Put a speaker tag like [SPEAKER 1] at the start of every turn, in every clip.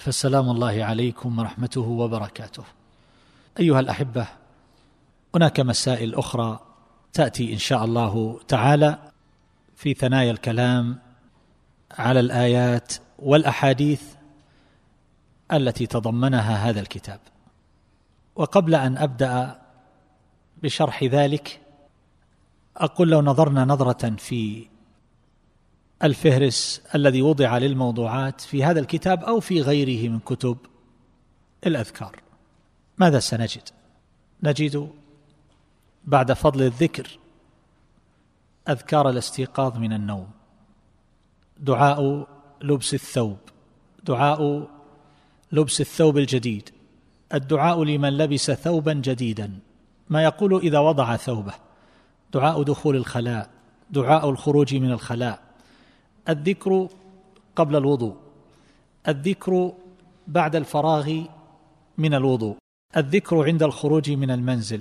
[SPEAKER 1] فالسلام الله عليكم ورحمته وبركاته. أيها الأحبة هناك مسائل أخرى تأتي إن شاء الله تعالى في ثنايا الكلام على الآيات والأحاديث التي تضمنها هذا الكتاب. وقبل أن أبدأ بشرح ذلك أقول لو نظرنا نظرة في الفهرس الذي وضع للموضوعات في هذا الكتاب أو في غيره من كتب الأذكار. ماذا سنجد؟ نجد بعد فضل الذكر أذكار الاستيقاظ من النوم دعاء لبس الثوب دعاء لبس الثوب الجديد الدعاء لمن لبس ثوبا جديدا ما يقول إذا وضع ثوبه دعاء دخول الخلاء دعاء الخروج من الخلاء الذكر قبل الوضوء الذكر بعد الفراغ من الوضوء الذكر عند الخروج من المنزل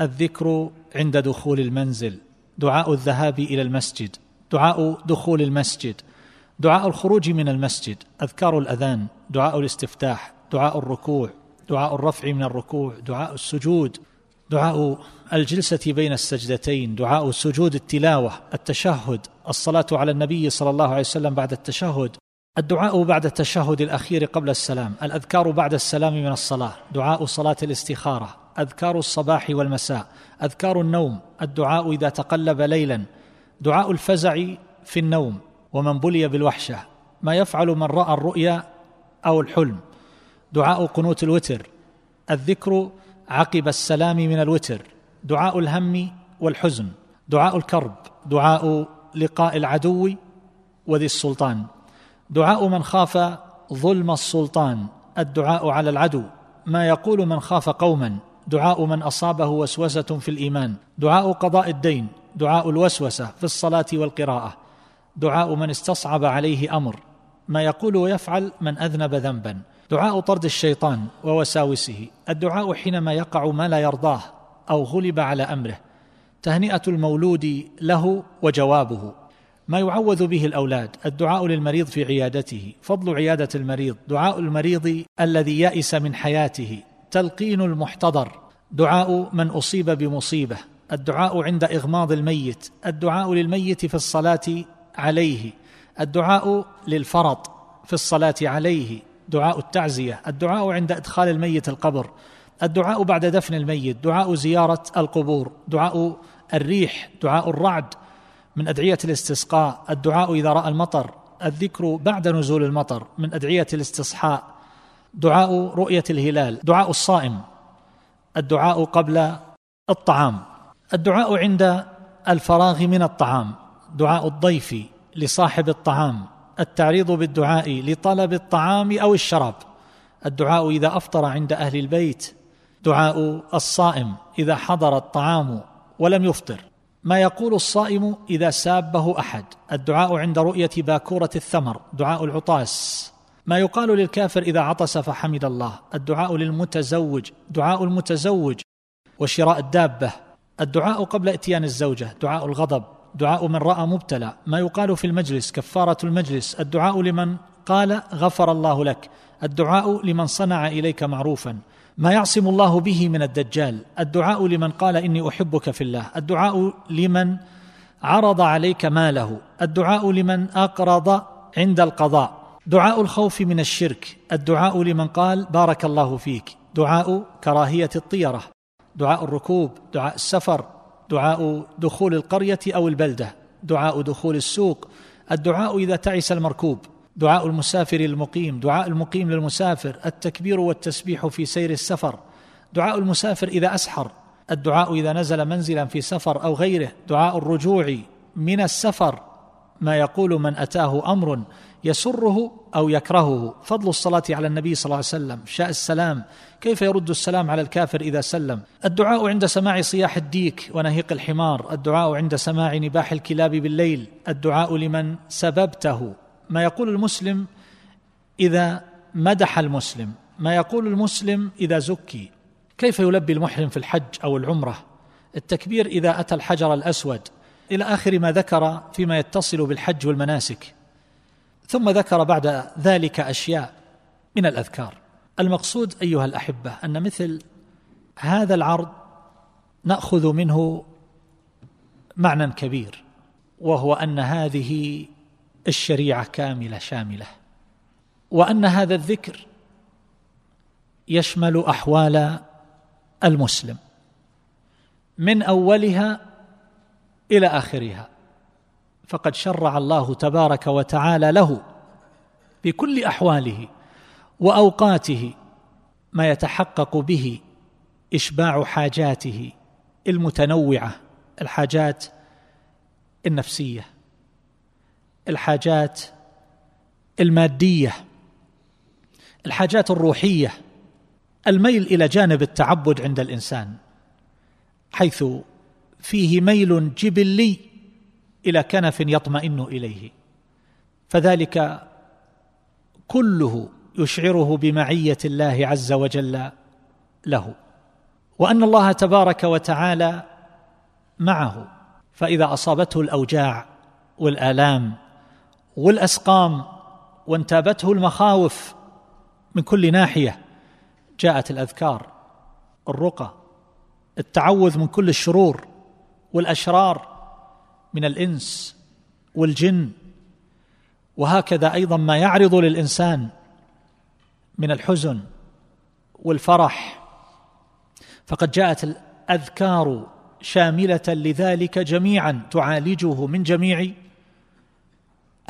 [SPEAKER 1] الذكر عند دخول المنزل دعاء الذهاب إلى المسجد دعاء دخول المسجد دعاء الخروج من المسجد أذكار الأذان دعاء الاستفتاح دعاء الركوع دعاء الرفع من الركوع دعاء السجود. دعاء الجلسة بين السجدتين دعاء سجود التلاوة التشهد الصلاة على النبي صلى الله عليه وسلم بعد التشهد الدعاء بعد التشهد الأخير قبل السلام الأذكار بعد السلام من الصلاة دعاء صلاة الاستخارة أذكار الصباح والمساء أذكار النوم الدعاء إذا تقلب ليلا دعاء الفزع في النوم ومن بلي بالوحشة ما يفعل من رأى الرؤيا أو الحلم دعاء قنوت الوتر الذكر عقب السلام من الوتر دعاء الهم والحزن دعاء الكرب دعاء لقاء العدو وذي السلطان. دعاء من خاف ظلم السلطان الدعاء على العدو. ما يقول من خاف قوما دعاء من أصابه وسوسة في الإيمان. دعاء قضاء الدين دعاء الوسوسة في الصلاة والقراءة. دعاء من استصعب عليه أمر. ما يقول ويفعل من أذنب ذنبا. دعاء طرد الشيطان ووساوسه الدعاء حينما يقع ما لا يرضاه أو غلب على أمره. تهنئة المولود له وجوابه. ما يعوذ به الأولاد. الدعاء للمريض في عيادته. فضل عيادة المريض. دعاء المريض الذي يئس من حياته. تلقين المحتضر. دعاء من أصيب بمصيبة. الدعاء عند إغماض الميت. الدعاء للميت في الصلاة عليه. الدعاء للفرط في الصلاة عليه. دعاء التعزية الدعاء عند إدخال الميت القبر الدعاء بعد دفن الميت دعاء زيارة القبور دعاء الريح دعاء الرعد من أدعية الاستسقاء الدعاء إذا رأى المطر الذكر بعد نزول المطر من أدعية الاستصحاء دعاء رؤية الهلال دعاء الصائم الدعاء قبل الطعام الدعاء عند الفراغ من الطعام دعاء الضيف لصاحب الطعام. التعريض بالدعاء لطلب الطعام أو الشراب. الدعاء إذا أفطر عند أهل البيت دعاء الصائم إذا حضر الطعام ولم يفطر. ما يقول الصائم إذا سابه أحد؟ الدعاء عند رؤية باكورة الثمر دعاء العطاس. ما يقال للكافر إذا عطس فحمد الله؟ الدعاء للمتزوج دعاء المتزوج. وشراء الدابة الدعاء قبل إتيان الزوجة دعاء الغضب. دعاء من رأى مبتلى. ما يقال في المجلس كفارة المجلس. الدعاء لمن قال غفر الله لك. الدعاء لمن صنع إليك معروفا. ما يعصم الله به من الدجال. الدعاء لمن قال إني أحبك في الله. الدعاء لمن عرض عليك ماله. الدعاء لمن أقرض عند القضاء. دعاء الخوف من الشرك. الدعاء لمن قال بارك الله فيك. دعاء كراهية الطيرة. دعاء الركوب. دعاء السفر. دعاء دخول القرية أو البلدة. دعاء دخول السوق. الدعاء إذا تعس المركوب. دعاء المسافر المقيم. دعاء المقيم للمسافر. التكبير والتسبيح في سير السفر. دعاء المسافر إذا أسحر. الدعاء إذا نزل منزلا في سفر أو غيره. دعاء الرجوع من السفر. ما يقول من أتاه أمر. يسره أو يكرهه. فضل الصلاة على النبي صلى الله عليه وسلم شاء السلام. كيف يرد السلام على الكافر إذا سلم؟ الدعاء عند سماع صياح الديك ونهيق الحمار. الدعاء عند سماع نباح الكلاب بالليل. الدعاء لمن سببته. ما يقول المسلم إذا مدح المسلم؟ ما يقول المسلم إذا زكي؟ كيف يلبي المحرم في الحج أو العمرة؟ التكبير إذا أتى الحجر الأسود. إلى آخر ما ذكر فيما يتصل بالحج والمناسك. ثم ذكر بعد ذلك أشياء من الأذكار. المقصود أيها الأحبة أن مثل هذا العرض نأخذ منه معنى كبير وهو أن هذه الشريعة كاملة شاملة وأن هذا الذكر يشمل أحوال المسلم من أولها إلى آخرها. فقد شرع الله تبارك وتعالى له بكل أحواله وأوقاته ما يتحقق به إشباع حاجاته المتنوعة الحاجات النفسية الحاجات المادية الحاجات الروحية الميل إلى جانب التعبد عند الإنسان حيث فيه ميل جبلي إلى كنف يطمئن إليه. فذلك كله يشعره بمعية الله عز وجل له. وأن الله تبارك وتعالى معه. فإذا أصابته الأوجاع والآلام والأسقام وانتابته المخاوف من كل ناحية جاءت الأذكار الرقى التعوذ من كل الشرور والأشرار من الإنس والجن وهكذا أيضا ما يعرض للإنسان من الحزن والفرح. فقد جاءت الأذكار شاملة لذلك جميعا تعالجه من جميع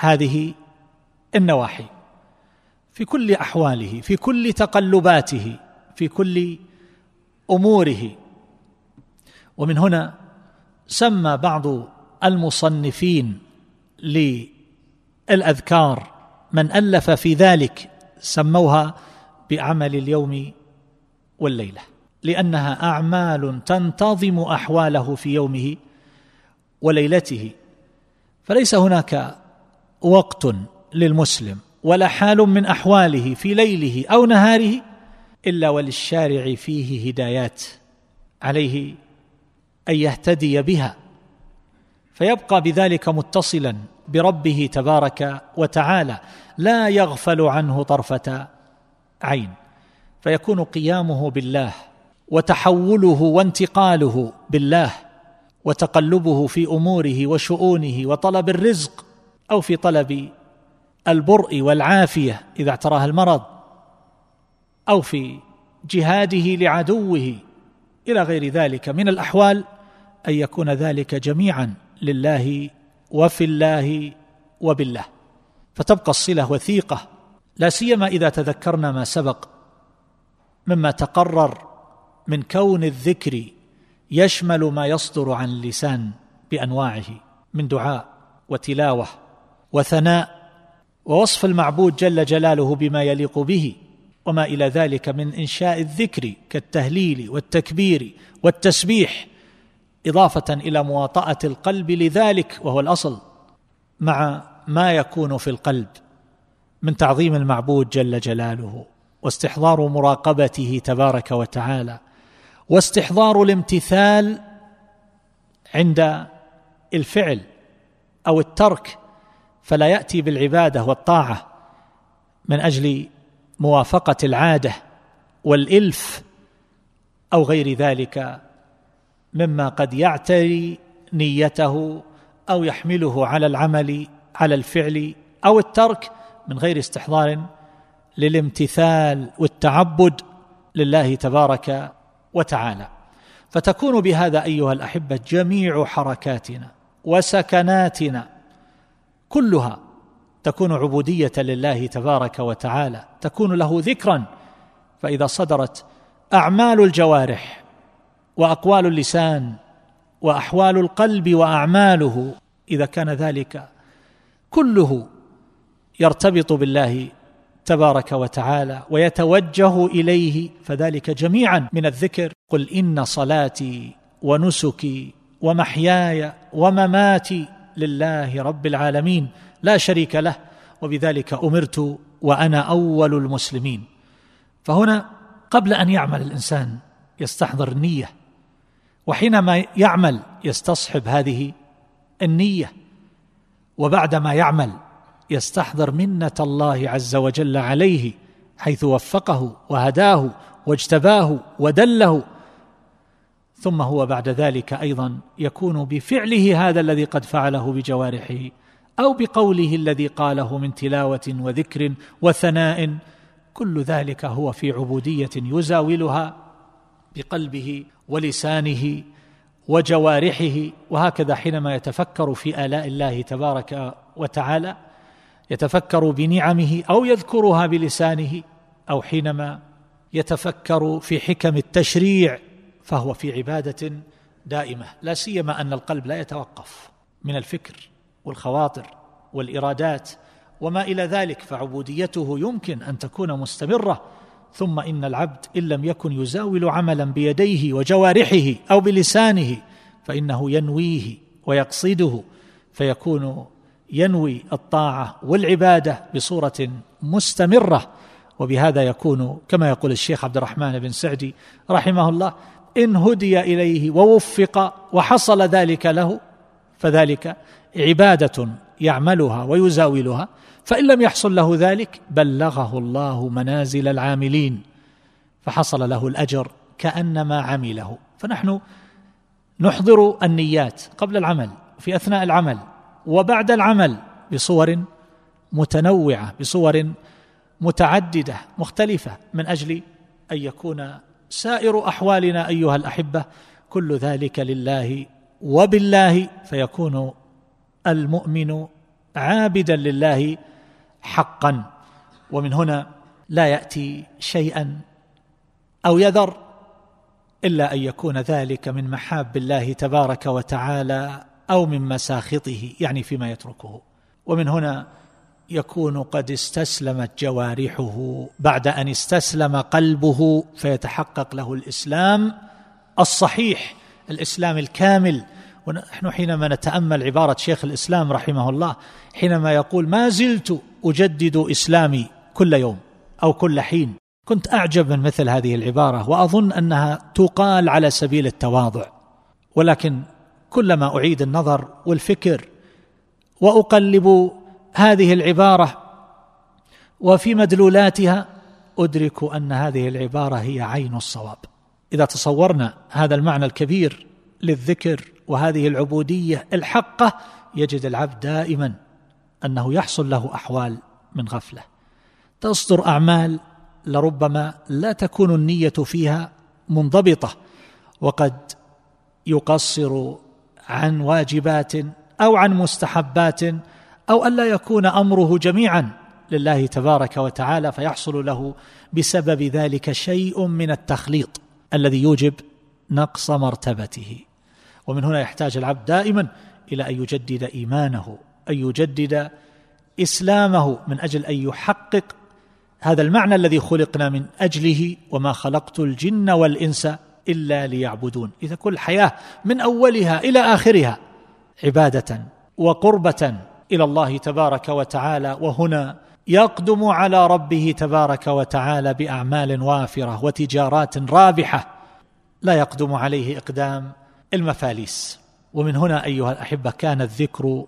[SPEAKER 1] هذه النواحي. في كل أحواله في كل تقلباته في كل أموره. ومن هنا سمى بعض المصنفين للأذكار من ألف في ذلك سموها بعمل اليوم والليلة لأنها أعمال تنتظم أحواله في يومه وليلته. فليس هناك وقت للمسلم ولا حال من أحواله في ليله أو نهاره إلا وللشارع فيه هدايات عليه أن يهتدي بها. فيبقى بذلك متصلا بربه تبارك وتعالى لا يغفل عنه طرفة عين. فيكون قيامه بالله وتحوله وانتقاله بالله وتقلبه في أموره وشؤونه وطلب الرزق أو في طلب البرء والعافية إذا اعتراه المرض أو في جهاده لعدوه إلى غير ذلك. من الأحوال أن يكون ذلك جميعا لله وفي الله وبالله. فتبقى الصلة وثيقة لا سيما إذا تذكرنا ما سبق مما تقرر من كون الذكر يشمل ما يصدر عن اللسان بأنواعه من دعاء وتلاوة وثناء ووصف المعبود جل جلاله بما يليق به وما إلى ذلك من إنشاء الذكر كالتهليل والتكبير والتسبيح إضافة إلى مواطأة القلب لذلك وهو الأصل مع ما يكون في القلب من تعظيم المعبود جل جلاله واستحضار مراقبته تبارك وتعالى واستحضار الامتثال عند الفعل أو الترك فلا يأتي بالعبادة والطاعة من أجل موافقة العادة والإلف أو غير ذلك مما قد يعتري نيته أو يحمله على العمل على الفعل أو الترك من غير استحضار للامتثال والتعبد لله تبارك وتعالى. فتكون بهذا أيها الأحبة جميع حركاتنا وسكناتنا كلها تكون عبودية لله تبارك وتعالى تكون له ذكرا. فإذا صدرت أعمال الجوارح وأقوال اللسان وأحوال القلب وأعماله إذا كان ذلك كله يرتبط بالله تبارك وتعالى ويتوجه إليه فذلك جميعا من الذكر. قل إن صلاتي ونسكي ومحياي ومماتي لله رب العالمين لا شريك له وبذلك أمرت وأنا أول المسلمين. فهنا قبل أن يعمل الإنسان يستحضر النية وحينما يعمل يستصحب هذه النية وبعدما يعمل يستحضر منة الله عز وجل عليه حيث وفقه وهداه واجتباه ودله. ثم هو بعد ذلك أيضا يكون بفعله هذا الذي قد فعله بجوارحه أو بقوله الذي قاله من تلاوة وذكر وثناء. كل ذلك هو في عبودية يزاولها بقلبه ولسانه وجوارحه وهكذا حينما يتفكر في آلاء الله تبارك وتعالى يتفكر بنعمه أو يذكرها بلسانه أو حينما يتفكر في حكم التشريع فهو في عبادة دائمة. لا سيما أن القلب لا يتوقف من الفكر والخواطر والإرادات وما إلى ذلك فعبوديته يمكن أن تكون مستمرة ثم إن العبد إن لم يكن يزاول عملا بيديه وجوارحه أو بلسانه فإنه ينويه ويقصده فيكون ينوي الطاعة والعبادة بصورة مستمرة. وبهذا يكون كما يقول الشيخ عبد الرحمن بن سعدي رحمه الله إن هدي إليه ووفق وحصل ذلك له فذلك عبادة يعملها ويزاولها. فإن لم يحصل له ذلك بلغه الله منازل العاملين فحصل له الأجر كأنما عمله. فنحن نحضر النيات قبل العمل في أثناء العمل وبعد العمل بصور متنوعة بصور متعددة مختلفة من أجل أن يكون سائر أحوالنا أيها الأحبة كل ذلك لله وبالله فيكون المؤمن عابدا لله حقا ومن هنا لا يأتي شيئا أو يذر إلا أن يكون ذلك من محاب الله تبارك وتعالى أو من مساخطه يعني فيما يتركه. ومن هنا يكون قد استسلمت جوارحه. بعد أن استسلم قلبه فيتحقق له الإسلام الصحيح الإسلام الكامل. ونحن حينما نتأمل عبارة شيخ الإسلام رحمه الله حينما يقول ما زلت أجدد إسلامي كل يوم أو كل حين. كنت أعجب من مثل هذه العبارة وأظن أنها تقال على سبيل التواضع. ولكن كلما أعيد النظر والفكر وأقلب هذه العبارة وفي مدلولاتها أدرك أن هذه العبارة هي عين الصواب. إذا تصورنا هذا المعنى الكبير للذكر وهذه العبودية الحقة يجد العبد دائما أنه يحصل له أحوال من غفلة. تصدر أعمال لربما لا تكون النية فيها منضبطة وقد يقصر عن واجبات أو عن مستحبات أو الا يكون أمره جميعا لله تبارك وتعالى فيحصل له بسبب ذلك شيء من التخليط الذي يوجب نقص مرتبته. ومن هنا يحتاج العبد دائما إلى أن يجدد إيمانه. أن يجدد إسلامه من أجل أن يحقق هذا المعنى الذي خلقنا من أجله وما خلقت الجن والإنس إلا ليعبدون. إذا كل حياة من أولها إلى آخرها عبادة وقربة إلى الله تبارك وتعالى وهنا يقدم على ربه تبارك وتعالى بأعمال وافرة وتجارات رابحة لا يقدم عليه إقدام المفاليس. ومن هنا أيها الأحبة كان الذكر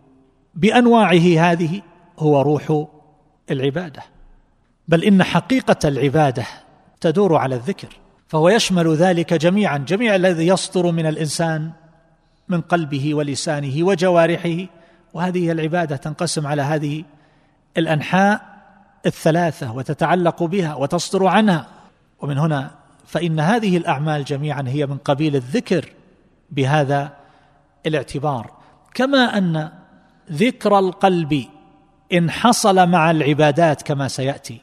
[SPEAKER 1] بأنواعه هذه هو روح العبادة. بل إن حقيقة العبادة تدور على الذكر فهو يشمل ذلك جميعا جميع الذي يصدر من الإنسان من قلبه ولسانه وجوارحه. وهذه العبادة تنقسم على هذه الأنحاء الثلاثة وتتعلق بها وتصدر عنها. ومن هنا فإن هذه الأعمال جميعا هي من قبيل الذكر بهذا الاعتبار. كما أن ذكر القلب إن حصل مع العبادات كما سيأتي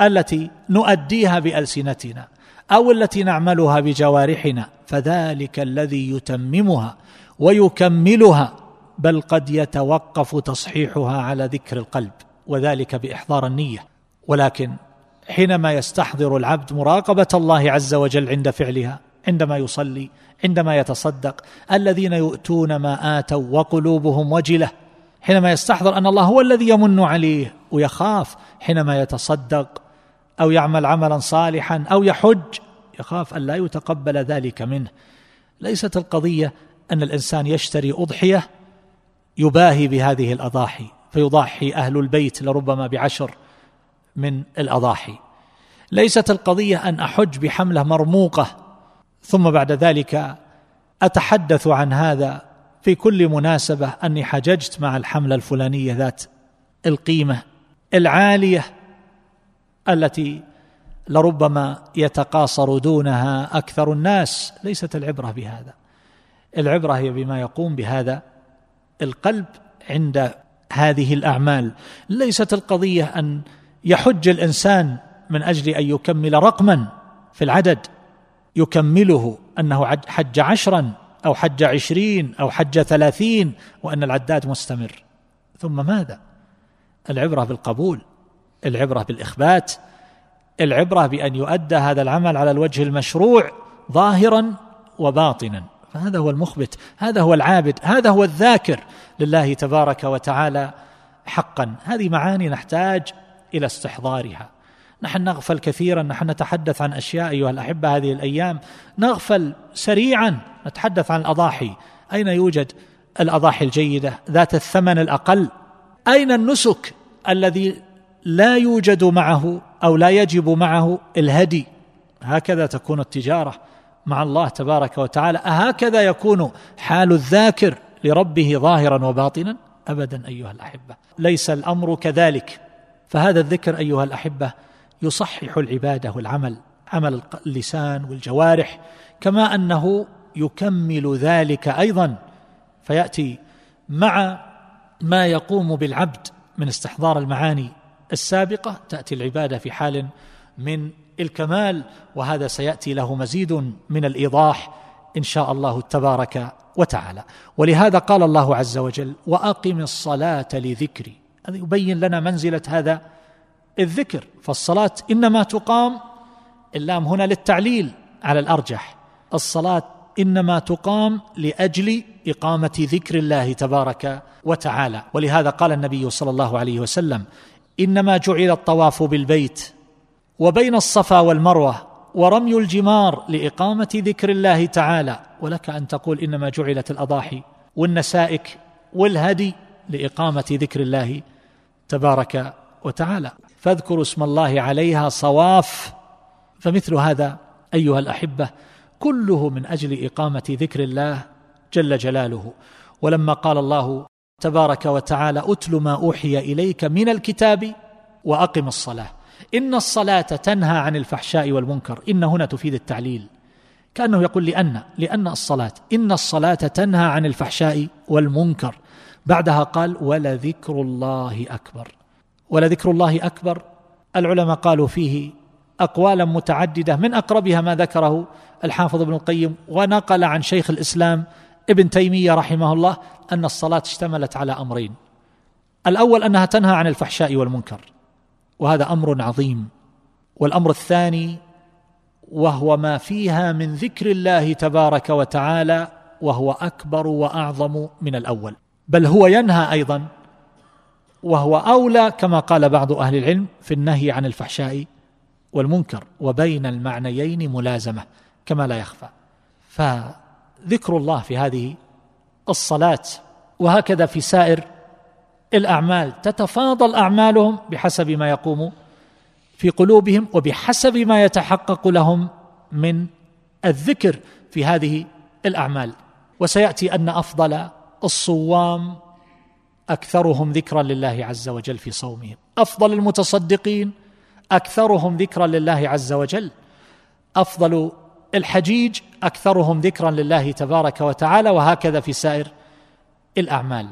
[SPEAKER 1] التي نؤديها بألسنتنا أو التي نعملها بجوارحنا فذلك الذي يتممها ويكملها بل قد يتوقف تصحيحها على ذكر القلب وذلك بإحضار النية. ولكن حينما يستحضر العبد مراقبة الله عز وجل عند فعلها عندما يصلي عندما يتصدق الذين يؤتون ما آتوا وقلوبهم وجلة حينما يستحضر أن الله هو الذي يمن عليه ويخاف حينما يتصدق أو يعمل عملا صالحا أو يحج يخاف أن لا يتقبل ذلك منه. ليست القضية أن الإنسان يشتري أضحية يباهي بهذه الأضاحي فيضحي أهل البيت لربما بعشر من الأضاحي. ليست القضية أن أحج بحملة مرموقة ثم بعد ذلك أتحدث عن هذا في كل مناسبة أني حججت مع الحملة الفلانية ذات القيمة العالية التي لربما يتقاصر دونها أكثر الناس ليست العبرة بهذا. العبرة هي بما يقوم بهذا القلب عند هذه الأعمال. ليست القضية أن يحج الإنسان من أجل أن يكمل رقما في العدد يكمله أنه حج عشرا أو حج عشرين أو حج ثلاثين وأن العداد مستمر. ثم ماذا؟ العبرة بالقبول العبرة بالإخبات العبرة بأن يؤدى هذا العمل على الوجه المشروع ظاهرا وباطنا. فهذا هو المخبت هذا هو العابد هذا هو الذاكر لله تبارك وتعالى حقا. هذه معاني نحتاج إلى استحضارها. نحن نغفل كثيرا نحن نتحدث عن أشياء أيها الأحبة هذه الأيام. نغفل سريعا نتحدث عن الأضاحي. أين يوجد الأضاحي الجيدة؟ ذات الثمن الأقل. أين النسك الذي لا يوجد معه أو لا يجب معه الهدي؟ هكذا تكون التجارة مع الله تبارك وتعالى. أهكذا يكون حال الذاكر لربه ظاهرا وباطنا؟ ابدا أيها الأحبة. ليس الأمر كذلك. فهذا الذكر أيها الأحبة يصحح العبادة والعمل عمل اللسان والجوارح كما أنه يكمل ذلك أيضا فيأتي مع ما يقوم بالعبد من استحضار المعاني السابقة تأتي العبادة في حال من الكمال وهذا سيأتي له مزيد من الإيضاح إن شاء الله تبارك وتعالى. ولهذا قال الله عز وجل وأقم الصلاة لذكري. هذا يبين لنا منزلة هذا الذكر فالصلاة إنما تقام اللام هنا للتعليل على الأرجح. الصلاة إنما تقام لأجل إقامة ذكر الله تبارك وتعالى. ولهذا قال النبي صلى الله عليه وسلم إنما جعل الطواف بالبيت وبين الصفا والمروة ورمي الجمار لإقامة ذكر الله تعالى. ولك أن تقول إنما جعلت الأضاحي والنسائك والهدي لإقامة ذكر الله تبارك وتعالى. فاذكروا اسم الله عليها صواف. فمثل هذا أيها الأحبة كله من أجل إقامة ذكر الله جل جلاله. ولما قال الله تبارك وتعالى أتل ما أوحي إليك من الكتاب وأقم الصلاة. إن الصلاة تنهى عن الفحشاء والمنكر. إن هنا تفيد التعليل. كأنه يقول لأن لأن الصلاة إن الصلاة تنهى عن الفحشاء والمنكر. بعدها قال ولذكر الله أكبر. ولذكر الله أكبر. العلماء قالوا فيه أقوالا متعددة من أقربها ما ذكره الحافظ ابن القيم ونقل عن شيخ الإسلام ابن تيمية رحمه الله أن الصلاة اشتملت على أمرين. الأول أنها تنهى عن الفحشاء والمنكر وهذا أمر عظيم. والأمر الثاني وهو ما فيها من ذكر الله تبارك وتعالى وهو أكبر وأعظم من الأول. بل هو ينهى أيضا وهو أولى كما قال بعض أهل العلم في النهي عن الفحشاء والمنكر وبين المعنيين ملازمة كما لا يخفى. فذكر الله في هذه الصلاة وهكذا في سائر الأعمال تتفاضل أعمالهم بحسب ما يقوم في قلوبهم وبحسب ما يتحقق لهم من الذكر في هذه الأعمال. وسيأتي أن أفضل الصوام أكثرهم ذكرا لله عز وجل في صومهم. أفضل المتصدقين أكثرهم ذكرا لله عز وجل. أفضل الحجيج أكثرهم ذكرا لله تبارك وتعالى وهكذا في سائر الأعمال.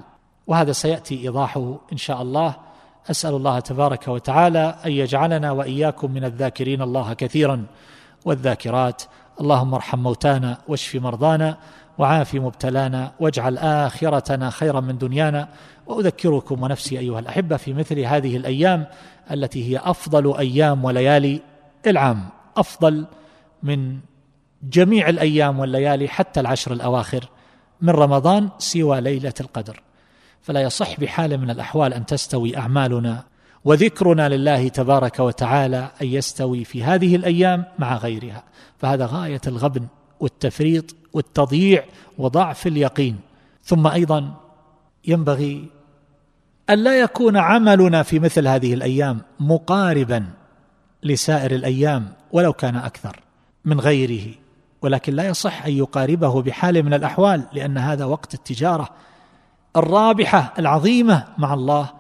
[SPEAKER 1] وهذا سيأتي إيضاحه إن شاء الله. أسأل الله تبارك وتعالى أن يجعلنا وإياكم من الذاكرين الله كثيرا والذاكرات. اللهم ارحم موتانا واشف مرضانا. وعاف مبتلانا واجعل آخرتنا خيرا من دنيانا. وأذكركم ونفسي أيها الأحبة في مثل هذه الأيام التي هي أفضل أيام وليالي العام. أفضل من جميع الأيام والليالي حتى العشر الأواخر من رمضان سوى ليلة القدر. فلا يصح بحال من الأحوال أن تستوي أعمالنا. وذكرنا لله تبارك وتعالى أن يستوي في هذه الأيام مع غيرها. فهذا غاية الغبن والتفريط والتضييع وضعف اليقين. ثم أيضا ينبغي أن لا يكون عملنا في مثل هذه الأيام مقاربا لسائر الأيام ولو كان أكثر من غيره. ولكن لا يصح أن يقاربه بحال من الأحوال لأن هذا وقت التجارة الرابحة العظيمة مع الله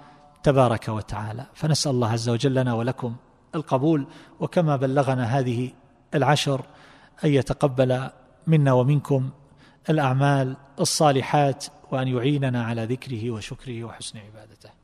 [SPEAKER 1] تبارك وتعالى. فنسأل الله عز وجل لنا ولكم القبول وكما بلغنا هذه العشر أن يتقبل منا ومنكم الأعمال الصالحات وأن يعيننا على ذكره وشكره وحسن عبادته.